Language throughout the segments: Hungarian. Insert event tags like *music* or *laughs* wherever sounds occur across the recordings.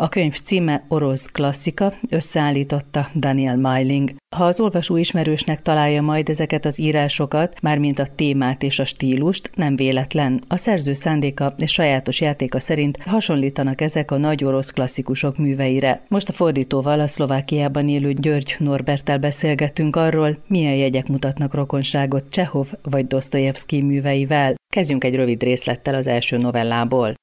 A könyv címe Orosz klasszika, összeállította Daniel Meiling. Ha az olvasó ismerősnek találja majd ezeket az írásokat, mármint a témát és a stílust, nem véletlen. A szerző szándéka és sajátos játéka szerint hasonlítanak ezek a nagy orosz klasszikusok műveire. Most a fordítóval, a Szlovákiában élő György Norbertel beszélgetünk arról, milyen jegyek mutatnak rokonságot Csehov vagy Dostoyevsky műveivel. Kezdjünk egy rövid részlettel az első novellából.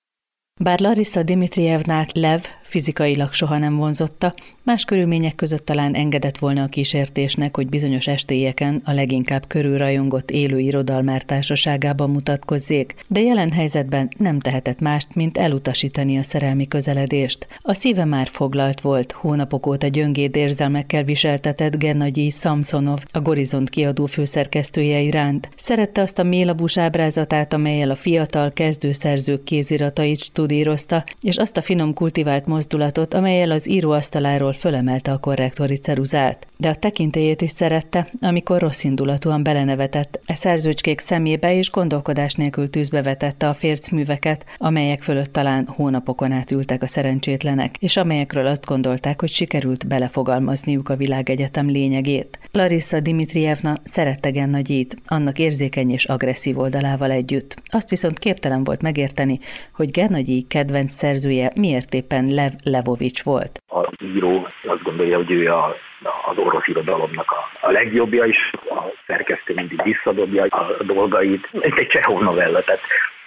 Bár Larissa Dimitrievnát Lev fizikailag soha nem vonzotta, más körülmények között talán engedett volna a kísértésnek, hogy bizonyos estélyeken a leginkább körülrajongott élő irodalmár társaságában mutatkozzék, de jelen helyzetben nem tehetett mást, mint elutasítani a szerelmi közeledést. A szíve már foglalt volt, hónapok óta gyöngéd érzelmekkel viseltetett Gennagyi Samsonov, a Gorizont kiadó főszerkesztője iránt. Szerette azt a mélabús ábrázatát, amelyel a fiatal kezdőszerzők kéziratait studírozta, és azt a finom kultivált mozdulatot, amelyel az íróasztaláról fölemelte a korrektori ceruzát. De a tekintélyét is szerette, amikor rossz indulatúan belenevetett e szerzőcskék szemébe és gondolkodás nélkül tűzbe vetette a fércműveket, amelyek fölött talán hónapokon át ültek a szerencsétlenek, és amelyekről azt gondolták, hogy sikerült belefogalmazniuk a világegyetem lényegét. Larissa Dimitrievna szerette Gennagyit, annak érzékeny és agresszív oldalával együtt. Azt viszont képtelen volt megérteni, hogy Gennagyi kedvenc szerzője miért éppen le Lev Levovics volt. Az író azt gondolja, hogy ő a, az orosz irodalomnak a, a legjobbja, és a szerkesztő mindig visszadobja a dolgait. Ez egy Csehov novella, tehát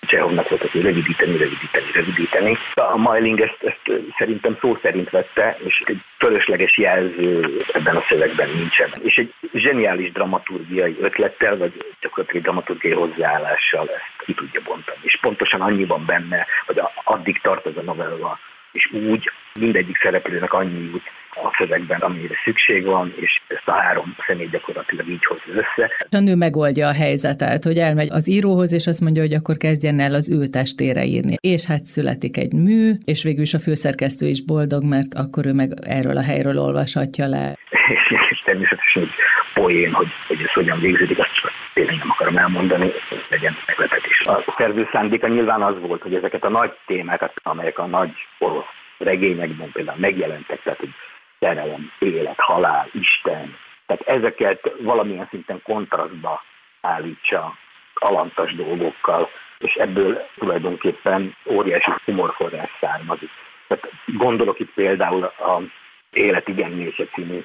Csehovnak volt, hogy rövidíteni, rövidíteni, rövidíteni. A Mailing ezt, ezt szerintem szó szerint vette, és egy fölösleges jelző ebben a szövegben nincsen. És egy zseniális dramaturgiai ötlettel, vagy gyakorlatilag dramaturgiai hozzáállással ezt ki tudja bontani. És pontosan annyi van benne, hogy addig tart ez a novella, és úgy mindegyik szereplőnek annyi jut a szövegben, amire szükség van, és ezt a három személy gyakorlatilag így hozza össze. A nő megoldja a helyzetet, hogy elmegy az íróhoz, és azt mondja, hogy akkor kezdjen el az ő testére írni. És hát születik egy mű, és végül is a főszerkesztő is boldog, mert akkor ő meg erről a helyről olvashatja le. És, *laughs* és természetesen egy poén, hogy, hogy ez hogyan végződik, azt akarom elmondani, hogy legyen meglepetés. A szerző szándéka nyilván az volt, hogy ezeket a nagy témákat, amelyek a nagy orosz regényekben például megjelentek, tehát hogy szerelem, élet, halál, Isten, tehát ezeket valamilyen szinten kontrasztba állítsa alantas dolgokkal, és ebből tulajdonképpen óriási humorforrás származik. Tehát gondolok itt például a Élet igennése című,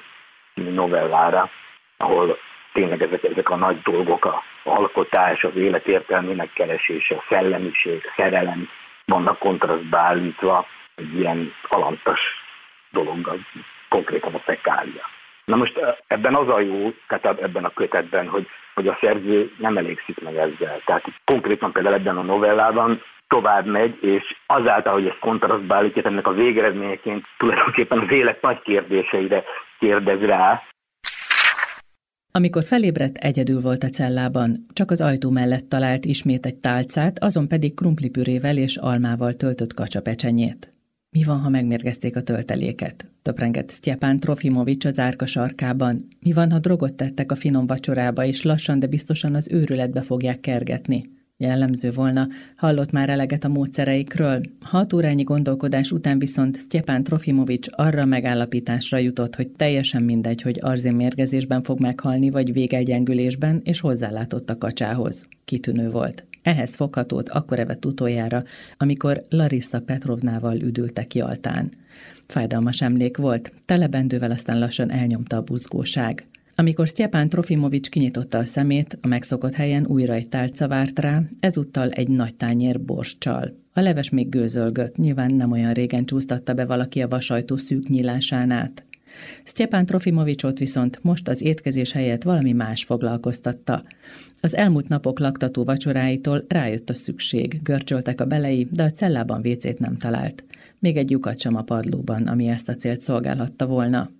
című novellára, ahol tényleg ezek, ezek a nagy dolgok, a alkotás, az élet értelmének keresése, a szellemiség, a szerelem vannak kontrasztba állítva egy ilyen alantas dologgal, konkrétan a fekália. Na most ebben az a jó, tehát ebben a kötetben, hogy, hogy a szerző nem elégszik meg ezzel. Tehát konkrétan például ebben a novellában tovább megy, és azáltal, hogy ezt kontrasztba állítja, ennek a végeredményeként tulajdonképpen az élet nagy kérdéseire kérdez rá, amikor felébredt, egyedül volt a cellában, csak az ajtó mellett talált ismét egy tálcát, azon pedig krumplipürével és almával töltött kacsapecsenyét. Mi van, ha megmérgezték a tölteléket? Töprengett Sztyepán Trofimovics az árka sarkában. Mi van, ha drogot tettek a finom vacsorába, és lassan, de biztosan az őrületbe fogják kergetni? Jellemző volna, hallott már eleget a módszereikről. Hat órányi gondolkodás után viszont Sztyepán Trofimovics arra megállapításra jutott, hogy teljesen mindegy, hogy arzénmérgezésben fog meghalni, vagy végelgyengülésben, és hozzálátott a kacsához. Kitűnő volt. Ehhez foghatót akkor evett utoljára, amikor Larissa Petrovnával üdültek Jaltán. Fájdalmas emlék volt, telebendővel aztán lassan elnyomta a buzgóság. Amikor Sztyepán Trofimovics kinyitotta a szemét, a megszokott helyen újra egy tálca várt rá, ezúttal egy nagy tányér borscsal. A leves még gőzölgött, nyilván nem olyan régen csúsztatta be valaki a vasajtó szűk nyílásán át. Sztyepán Trofimovicsot viszont most az étkezés helyett valami más foglalkoztatta. Az elmúlt napok laktató vacsoráitól rájött a szükség, görcsöltek a belei, de a cellában vécét nem talált. Még egy lyukat sem a padlóban, ami ezt a célt szolgálhatta volna.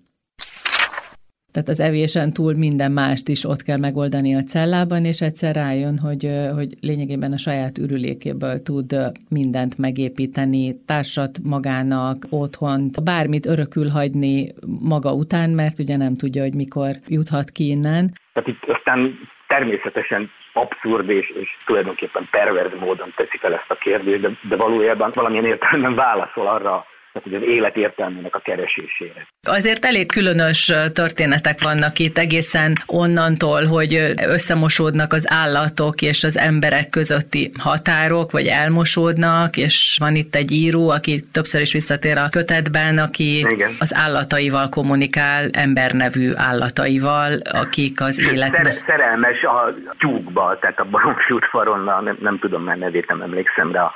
Tehát az evésen túl minden mást is ott kell megoldani a cellában, és egyszer rájön, hogy, hogy lényegében a saját ürülékéből tud mindent megépíteni, társat magának, otthont, bármit örökül hagyni maga után, mert ugye nem tudja, hogy mikor juthat ki innen. Tehát itt aztán természetesen abszurd és, és tulajdonképpen perverz módon teszi fel ezt a kérdést, de, de valójában valamilyen értelemben válaszol arra tehát hogy az élet értelmének a keresésére. Azért elég különös történetek vannak itt egészen onnantól, hogy összemosódnak az állatok és az emberek közötti határok, vagy elmosódnak, és van itt egy író, aki többször is visszatér a kötetben, aki Igen. az állataival kommunikál, embernevű állataival, akik az életben... Szer- szerelmes a tyúkba, tehát a baromfi udvaron, nem, nem tudom már nevét, nem emlékszem rá,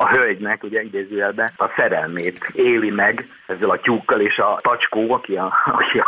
a hölgynek, ugye idézőjelben, a szerelmét éli meg ezzel a tyúkkal, és a tacskó, aki a, aki a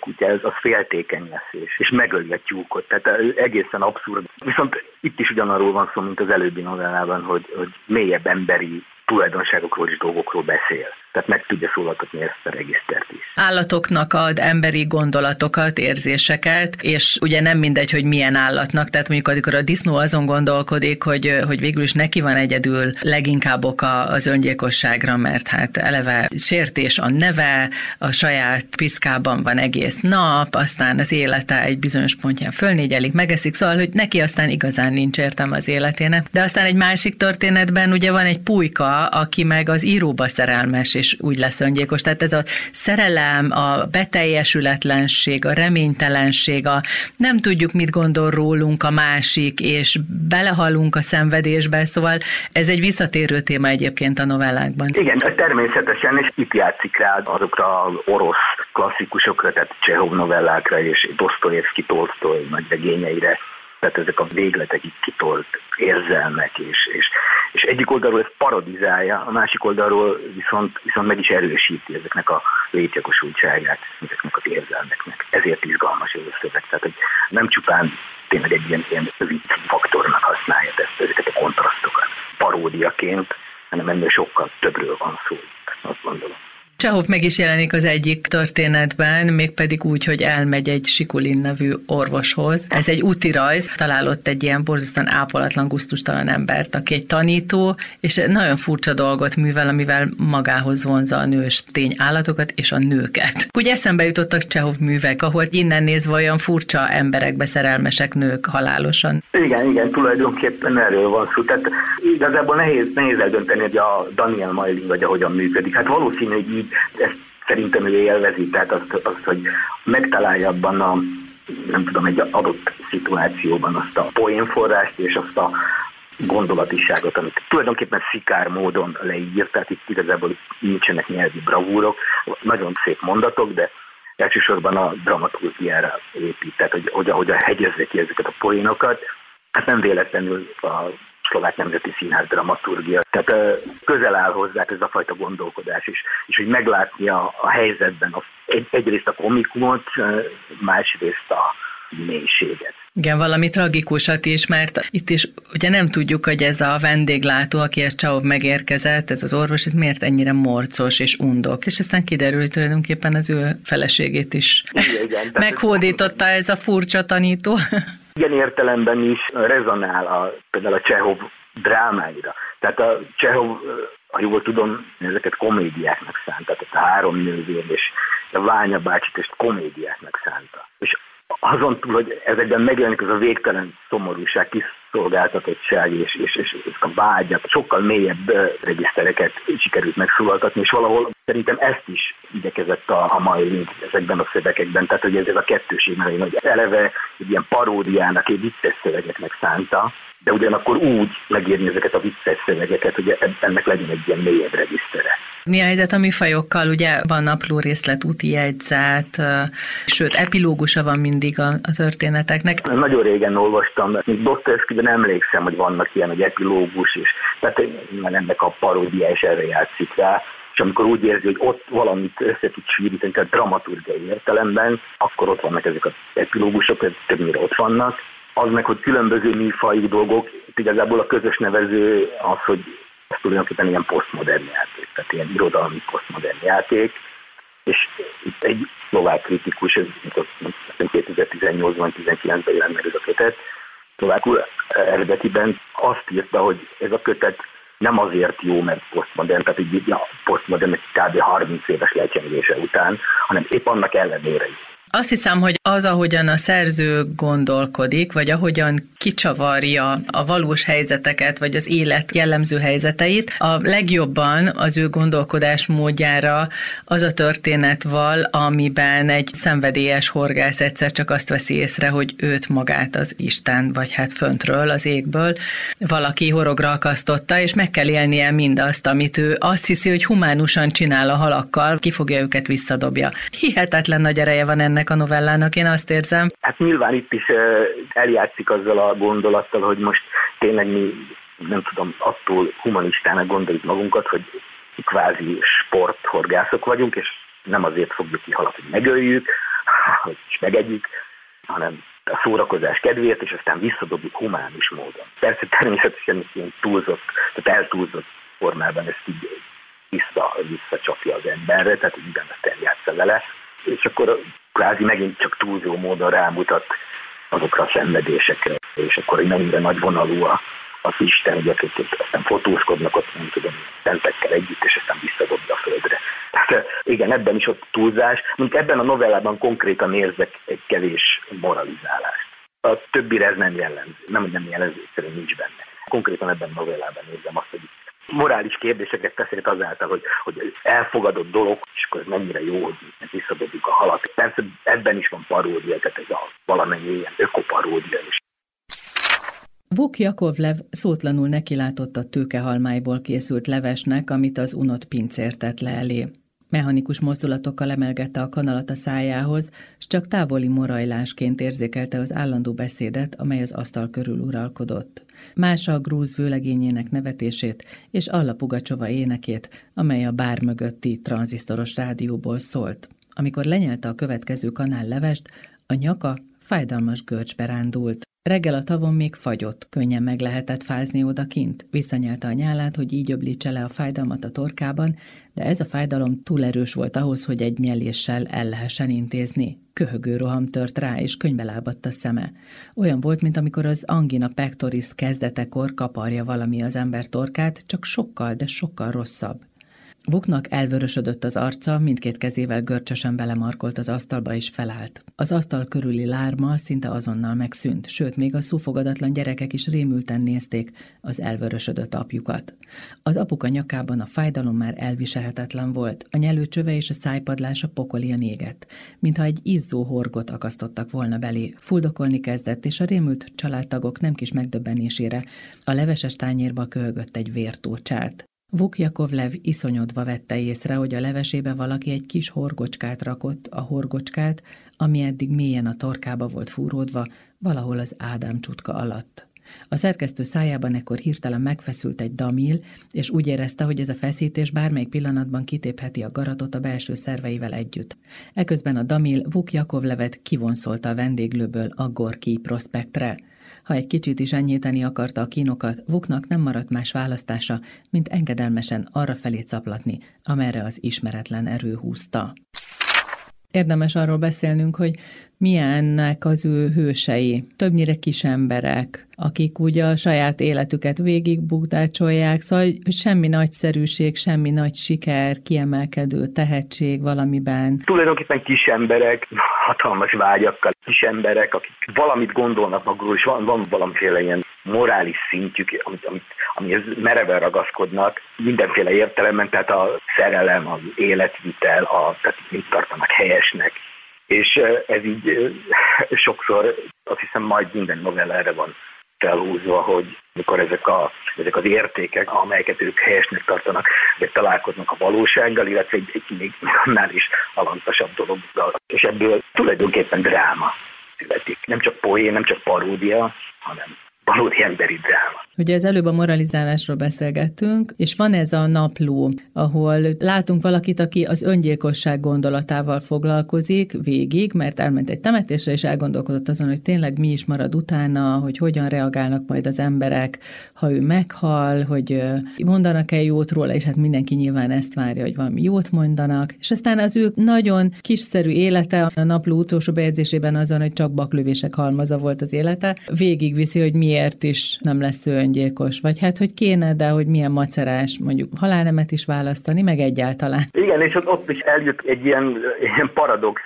kutya, ez az féltékeny lesz, és, és megöli a tyúkot. Tehát egészen abszurd. Viszont itt is ugyanarról van szó, mint az előbbi novellában, hogy, hogy mélyebb emberi tulajdonságokról és dolgokról beszél. Tehát meg tudja szólaltatni ezt a regisztert is. Állatoknak ad emberi gondolatokat, érzéseket, és ugye nem mindegy, hogy milyen állatnak, tehát mondjuk amikor a disznó azon gondolkodik, hogy, hogy végül is neki van egyedül leginkább oka az öngyilkosságra, mert hát eleve sértés a neve, a saját piszkában van egész nap, aztán az élete egy bizonyos pontján fölnégyelik, megeszik, szóval, hogy neki aztán igazán nincs értelme az életének. De aztán egy másik történetben ugye van egy pulyka, aki meg az íróba szerelmes, és úgy lesz öngyilkos. Tehát ez a szerelem, a beteljesületlenség, a reménytelenség, a nem tudjuk, mit gondol rólunk a másik, és belehalunk a szenvedésbe, szóval ez egy visszatérő téma egyébként a novellákban. Igen, természetesen, és itt játszik rá azokra az orosz klasszikusokra, tehát Csehov novellákra és Dostoyevsky Tolstoy nagy regényeire, tehát ezek a végletekig kitolt érzelmek, és, és, és egyik oldalról ez parodizálja, a másik oldalról viszont, viszont meg is erősíti ezeknek a létjogosultságát, ezeknek az érzelmeknek. Ezért izgalmas ez a szöveg, tehát hogy nem csupán tényleg egy ilyen, ilyen vicc faktornak használja ezt, ezeket a kontrasztokat paródiaként, hanem ennél sokkal többről van szó, azt gondolom. Csehov meg is jelenik az egyik történetben, mégpedig úgy, hogy elmegy egy Sikulin nevű orvoshoz. Ez egy úti rajz, találott egy ilyen borzasztóan ápolatlan, guztustalan embert, aki egy tanító, és nagyon furcsa dolgot művel, amivel magához vonza a nős tény állatokat és a nőket. Úgy eszembe jutottak Csehov művek, ahol innen nézve olyan furcsa emberekbe szerelmesek nők halálosan. Igen, igen, tulajdonképpen erről van szó. Tehát igazából nehéz, nehéz eldönteni, hogy a Daniel Mailin vagy ahogyan működik. Hát valószínű, hogy így ezt szerintem ő élvezi, tehát azt, azt, hogy megtalálja abban a nem tudom, egy adott szituációban azt a poénforrást és azt a gondolatiságot, amit tulajdonképpen szikár módon leír, tehát itt igazából nincsenek nyelvi bravúrok, nagyon szép mondatok, de elsősorban a dramaturgiára épít, tehát hogy, hogy ahogy a hegyezze ki ezeket a poénokat, hát nem véletlenül a szlovák nemzeti színház dramaturgia. Tehát közel áll hozzá ez a fajta gondolkodás is, és hogy meglátni a, a helyzetben a, egy, egyrészt a komikumot, másrészt a mélységet. Igen, valami tragikusat is, mert itt is ugye nem tudjuk, hogy ez a vendéglátó, aki ezt Csahov megérkezett, ez az orvos, ez miért ennyire morcos és undok. És aztán kiderült, hogy tulajdonképpen az ő feleségét is igen, igen, meghódította ez a furcsa tanító. Ilyen értelemben is rezonál a, például a Csehov drámáira. Tehát a Csehov, ha jól tudom, ezeket komédiáknak szánta, tehát a három nővér és a Ványa bácsit és komédiáknak szánta. És azon túl, hogy ezekben megjelenik ez a végtelen szomorúság, kiszolgáltatottság és, és, és, és a vágyat, sokkal mélyebb regisztereket sikerült megszólaltatni, és valahol szerintem ezt is igyekezett a, a mai ezekben a szövegekben, tehát hogy ez, ez a kettőség, mert hogy eleve egy ilyen paródiának, egy vicces szövegeknek szánta, de ugyanakkor úgy megírni ezeket a vicces szövegeket, hogy ennek legyen egy ilyen mélyebb regisztere. Mi a helyzet a műfajokkal? Ugye van napló részlet, úti jegyzet, sőt, epilógusa van mindig a, a történeteknek. Nagyon régen olvastam, mint Dostoyevsky, emlékszem, hogy vannak ilyen, hogy epilógus is, tehát ennek a paródia is erre játszik rá és amikor úgy érzi, hogy ott valamit össze tud sűríteni, tehát dramaturgiai értelemben, akkor ott vannak ezek az epilógusok, többnyire ott vannak. Az meg, hogy különböző műfajú dolgok, igazából a közös nevező az, hogy ez tulajdonképpen ilyen posztmodern játék, tehát ilyen irodalmi posztmodern játék, és itt egy szlovák kritikus, ez 2018-ban, 19-ben jelent meg ez a kötet, szlovákul eredetiben azt írta, hogy ez a kötet nem azért jó, mert posztmodern, tehát így a posztmodern kb. 30 éves lecsengése után, hanem épp annak ellenére is. Azt hiszem, hogy az, ahogyan a szerző gondolkodik, vagy ahogyan kicsavarja a valós helyzeteket, vagy az élet jellemző helyzeteit. A legjobban az ő gondolkodás módjára az a történet val, amiben egy szenvedélyes horgász egyszer csak azt veszi észre, hogy őt magát az Isten, vagy hát föntről, az égből valaki horogra akasztotta, és meg kell élnie mindazt, amit ő azt hiszi, hogy humánusan csinál a halakkal, ki őket visszadobja. Hihetetlen nagy ereje van ennek a novellának, én azt érzem. Hát nyilván itt is eljátszik azzal a gondolattal, hogy most tényleg mi nem tudom, attól humanistának gondoljuk magunkat, hogy kvázi sporthorgászok vagyunk, és nem azért fogjuk ki halat, hogy megöljük, hogy is megegyük, hanem a szórakozás kedvéért, és aztán visszadobjuk humánus módon. Persze természetesen ilyen túlzott, tehát eltúlzott formában ezt így vissza, visszacsapja az emberre, tehát igen, ezt eljátsza vele, és akkor kvázi megint csak túlzó módon rámutat azokra a szenvedésekre, és akkor mennyire nagy vonalú a, az Isten, hogy akik aztán fotózkodnak ott, nem tudom, szentekkel együtt, és aztán visszadobja a földre. Tehát igen, ebben is ott túlzás, mint ebben a novellában konkrétan érzek egy kevés moralizálást. A többire ez nem jellemző, nem, hogy nem jellemző, egyszerűen nincs benne. Konkrétan ebben a novellában érzem azt, hogy morális kérdéseket beszélt azáltal, hogy, hogy elfogadott dolog, és akkor mennyire jó, hogy visszadobjuk a halat. Persze ebben is van paródia, tehát ez a valamennyi ilyen ökoparódia is. Vuk Jakovlev szótlanul nekilátott a tőkehalmáiból készült levesnek, amit az unott pincér tett le elé. Mechanikus mozdulatokkal emelgette a kanalat a szájához, s csak távoli morajlásként érzékelte az állandó beszédet, amely az asztal körül uralkodott. Más a grúz vőlegényének nevetését és Alla Pugacsova énekét, amely a bár mögötti tranzisztoros rádióból szólt. Amikor lenyelte a következő kanál levest, a nyaka fájdalmas görcsbe rándult. Reggel a tavon még fagyott, könnyen meg lehetett fázni odakint. Visszanyelte a nyálát, hogy így öblítse le a fájdalmat a torkában, de ez a fájdalom túl erős volt ahhoz, hogy egy nyeléssel el lehessen intézni. Köhögő roham tört rá, és könybe lábadt a szeme. Olyan volt, mint amikor az angina pectoris kezdetekor kaparja valami az ember torkát, csak sokkal, de sokkal rosszabb. Vuknak elvörösödött az arca, mindkét kezével görcsösen belemarkolt az asztalba és felállt. Az asztal körüli lárma szinte azonnal megszűnt, sőt, még a szófogadatlan gyerekek is rémülten nézték az elvörösödött apjukat. Az apuka nyakában a fájdalom már elviselhetetlen volt, a nyelőcsöve és a szájpadlása pokolian égett, mintha egy izzó horgot akasztottak volna belé. Fuldokolni kezdett, és a rémült családtagok nem kis megdöbbenésére a leveses tányérba köhögött egy vértócsát. Vuk Jakovlev iszonyodva vette észre, hogy a levesébe valaki egy kis horgocskát rakott, a horgocskát, ami eddig mélyen a torkába volt fúródva, valahol az Ádám csutka alatt. A szerkesztő szájában ekkor hirtelen megfeszült egy damil, és úgy érezte, hogy ez a feszítés bármelyik pillanatban kitépheti a garatot a belső szerveivel együtt. Eközben a damil Vuk Jakovlevet kivonszolta a vendéglőből a Gorki prospektre. Ha egy kicsit is enyhíteni akarta a kínokat, Vuknak nem maradt más választása, mint engedelmesen arra felé caplatni, amerre az ismeretlen erő húzta. Érdemes arról beszélnünk, hogy milyennek az ő hősei. Többnyire kis emberek, akik ugye a saját életüket végig bukdácsolják, szóval hogy semmi nagyszerűség, semmi nagy siker, kiemelkedő tehetség valamiben. Tulajdonképpen kis emberek, hatalmas vágyakkal, kis emberek, akik valamit gondolnak magukról, és van, van valamiféle ilyen morális szintjük, amit, amit, amihez mereven ragaszkodnak, mindenféle értelemben, tehát a szerelem, az életvitel, a, tehát mit tartanak helyesnek, és ez így sokszor azt hiszem majd minden novella erre van felhúzva, hogy mikor ezek, a, ezek az értékek, amelyeket ők helyesnek tartanak, de találkoznak a valósággal, illetve egy, egy még annál is alantasabb dologgal. És ebből tulajdonképpen dráma születik. Nem csak poén, nem csak paródia, hanem valódi emberi dráma. Ugye ez előbb a moralizálásról beszélgettünk, és van ez a napló, ahol látunk valakit, aki az öngyilkosság gondolatával foglalkozik végig, mert elment egy temetésre, és elgondolkodott azon, hogy tényleg mi is marad utána, hogy hogyan reagálnak majd az emberek, ha ő meghal, hogy mondanak-e jót róla, és hát mindenki nyilván ezt várja, hogy valami jót mondanak. És aztán az ő nagyon kiszerű élete, a napló utolsó bejegyzésében azon, hogy csak baklövések halmaza volt az élete, végigviszi, hogy miért miért is nem lesz ő öngyilkos, vagy hát, hogy kéne, de hogy milyen macerás mondjuk halálnemet is választani, meg egyáltalán. Igen, és ott, ott is eljut egy ilyen, ilyen paradox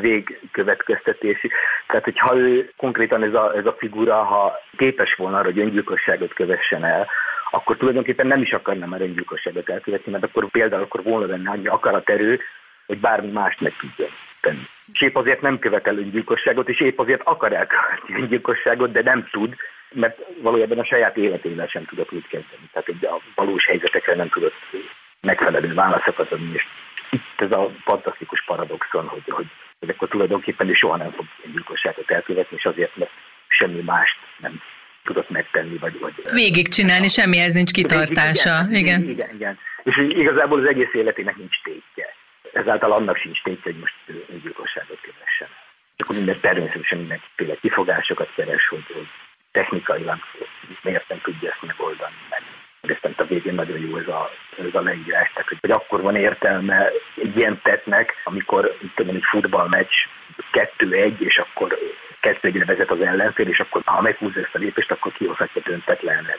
végkövetkeztetési. Tehát, hogyha ő konkrétan ez a, ez a figura, ha képes volna arra, hogy öngyilkosságot kövessen el, akkor tulajdonképpen nem is akarna már öngyilkosságot elkövetni, mert akkor például akkor volna benne annyi akaraterő, hogy bármi mást meg tudjon tenni. És épp azért nem követel öngyilkosságot, és épp azért akar elkövetni öngyilkosságot, de nem tud, mert valójában a saját életével sem tudott úgy kezdeni. Tehát a valós helyzetekre nem tudott megfelelő válaszokat adni, és itt ez a fantasztikus paradoxon, hogy, hogy, hogy akkor tulajdonképpen is soha nem fog öngyilkosságot elkövetni, és azért, mert semmi mást nem tudott megtenni. Vagy, vagy Végigcsinálni, semmihez nincs kitartása. Igen, igen. igen, igen, igen. És igazából az egész életének nincs tétje ezáltal annak sincs tény, hogy most öngyilkosságot kövessen. Akkor minden természetesen mindenféle kifogásokat keres, hogy, hogy technikailag miért nem tudja ezt megoldani, meg aztán a végén nagyon jó ez a, ez a leírás, tehát hogy, akkor van értelme egy ilyen tettnek, amikor tudom, egy futballmeccs kettő-egy, és akkor kettő egyre vezet az ellenfél, és akkor ha meghúzza ezt a lépést, akkor kihozhatja döntetlenre.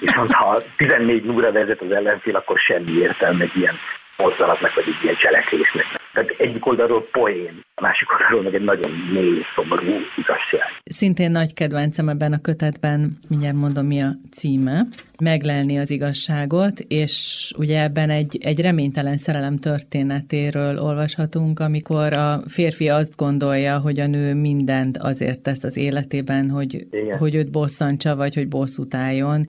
Viszont ha 14 0 vezet az ellenfél, akkor semmi értelme egy ilyen mozzanatnak, vagy egy ilyen cselekvésnek. Tehát egyik oldalról poén, a másik oldalról meg egy nagyon mély, szomorú igazság. Szintén nagy kedvencem ebben a kötetben, mindjárt mondom mi a címe, meglelni az igazságot, és ugye ebben egy, egy reménytelen szerelem történetéről olvashatunk, amikor a férfi azt gondolja, hogy a nő mindent azért tesz az életében, hogy, hogy őt bosszantsa, vagy hogy bosszút álljon.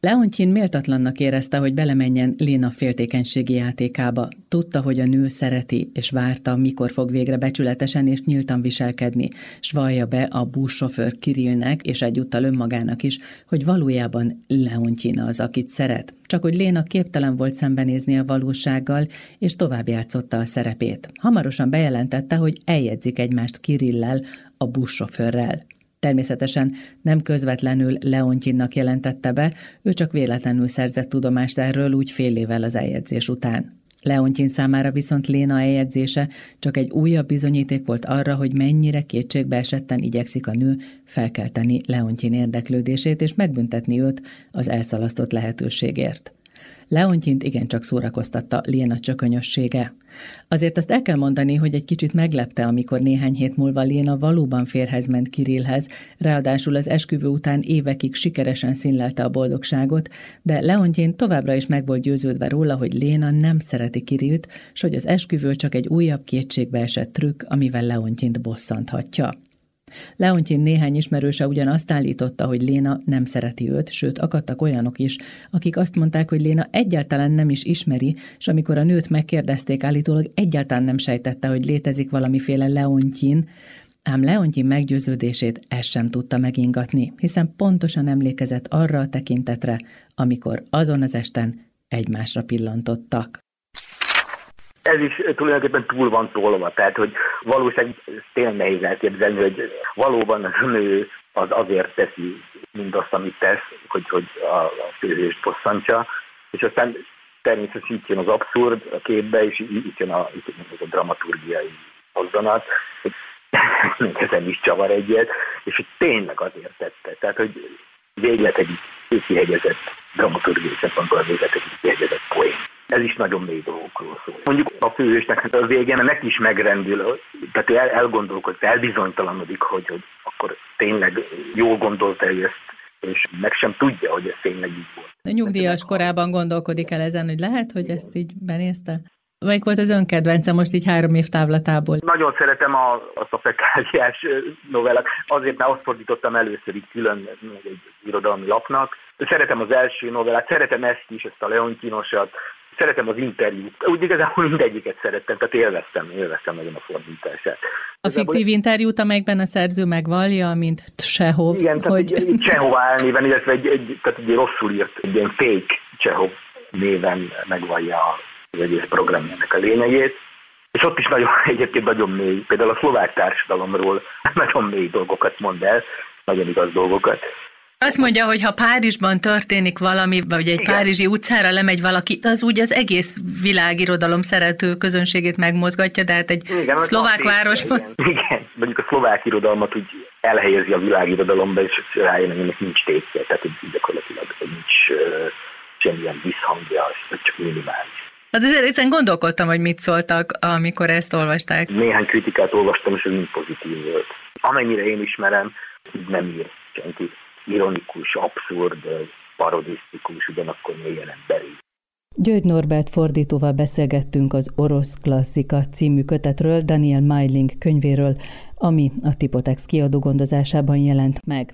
Leontyin méltatlannak érezte, hogy belemenjen Léna féltékenységi játékába. Tudta, hogy a nő szereti, és várta, mikor fog végre becsületesen és nyíltan viselkedni, s vallja be a buszsofőr Kirillnek, és egyúttal önmagának is, hogy valójában Leontyin az, akit szeret. Csak hogy Léna képtelen volt szembenézni a valósággal, és tovább játszotta a szerepét. Hamarosan bejelentette, hogy eljegyzik egymást Kirillel, a buszsofőrrel. Természetesen nem közvetlenül Leontyinnak jelentette be, ő csak véletlenül szerzett tudomást erről úgy fél évvel az eljegyzés után. Leontyin számára viszont Léna eljegyzése csak egy újabb bizonyíték volt arra, hogy mennyire kétségbe esetten igyekszik a nő felkelteni Leontyin érdeklődését és megbüntetni őt az elszalasztott lehetőségért. Leontyint igencsak szórakoztatta Léna csökönyössége. Azért azt el kell mondani, hogy egy kicsit meglepte, amikor néhány hét múlva Léna valóban férhez ment Kirillhez, ráadásul az esküvő után évekig sikeresen színlelte a boldogságot, de Leontyin továbbra is meg volt győződve róla, hogy Léna nem szereti Kirillt, s hogy az esküvő csak egy újabb kétségbe esett trükk, amivel Leontyint bosszanthatja. Leontyin néhány ismerőse ugyanazt állította, hogy Léna nem szereti őt, sőt, akadtak olyanok is, akik azt mondták, hogy Léna egyáltalán nem is ismeri, és amikor a nőt megkérdezték, állítólag egyáltalán nem sejtette, hogy létezik valamiféle Leontyin, ám Leontyin meggyőződését ez sem tudta megingatni, hiszen pontosan emlékezett arra a tekintetre, amikor azon az esten egymásra pillantottak ez is tulajdonképpen túl van tolva, tehát hogy valóság tényleg nehéz elképzelni, hogy valóban az nő az azért teszi mindazt, amit tesz, hogy, hogy a, a főhőst bosszantsa, és aztán természetesen itt jön az abszurd a képbe, és itt jön a, itt jön a dramaturgiai mozzanat, hogy *laughs* ezen is csavar egyet, és hogy tényleg azért tette. Tehát, hogy véglet egy kihegyezett dramaturgiai szempontból véglet egy kihegyezett poén. Ez is nagyon mély dolgokról szól. Mondjuk a főhősnek a végén neki is megrendül, tehát el, elgondolkodik, elbizonytalanodik, hogy, hogy akkor tényleg jól gondolta ő ezt, és meg sem tudja, hogy ez tényleg így volt. A nyugdíjas korában gondolkodik el ezen, hogy lehet, hogy ezt így benézte? Melyik volt az önkedvence most így három év távlatából? Nagyon szeretem a, azt a fekáliás novellát. Azért, mert azt fordítottam először így külön egy irodalmi lapnak. Szeretem az első novellát, szeretem ezt is, ezt a Leontinosat, szeretem az interjút. Úgy igazából mindegyiket szerettem, tehát élveztem, élveztem nagyon a fordítását. A fiktív interjút, amelyekben a szerző megvallja, mint Csehov. Igen, hogy... tehát egy, Csehov álnéven, illetve egy, egy, tehát egy rosszul írt, egy ilyen fake Csehov néven megvallja az egész programjának a lényegét. És ott is nagyon, *laughs* egyébként nagyon mély, például a szlovák társadalomról *laughs* nagyon mély dolgokat mond el, nagyon igaz dolgokat. Azt mondja, hogy ha Párizsban történik valami, vagy egy igen. párizsi utcára lemegy valaki, az úgy az egész világirodalom szerető közönségét megmozgatja, de hát egy igen, szlovák városban... Igen. igen, mondjuk a szlovák irodalmat úgy elhelyezi a világirodalomba, és rájön, hogy ennek nincs tétje, tehát hogy gyakorlatilag nincs uh, semmilyen visszhangja, csak minimális. Hát azért ezen gondolkodtam, hogy mit szóltak, amikor ezt olvasták. Néhány kritikát olvastam, és ez mind pozitív volt. Amennyire én ismerem, nem ír senki. Ironikus, abszurd, parodisztikus, ugyanakkor mélyen emberi. György Norbert fordítóval beszélgettünk az Orosz Klasszika című kötetről, Daniel Meiling könyvéről, ami a Tipotex kiadó gondozásában jelent meg.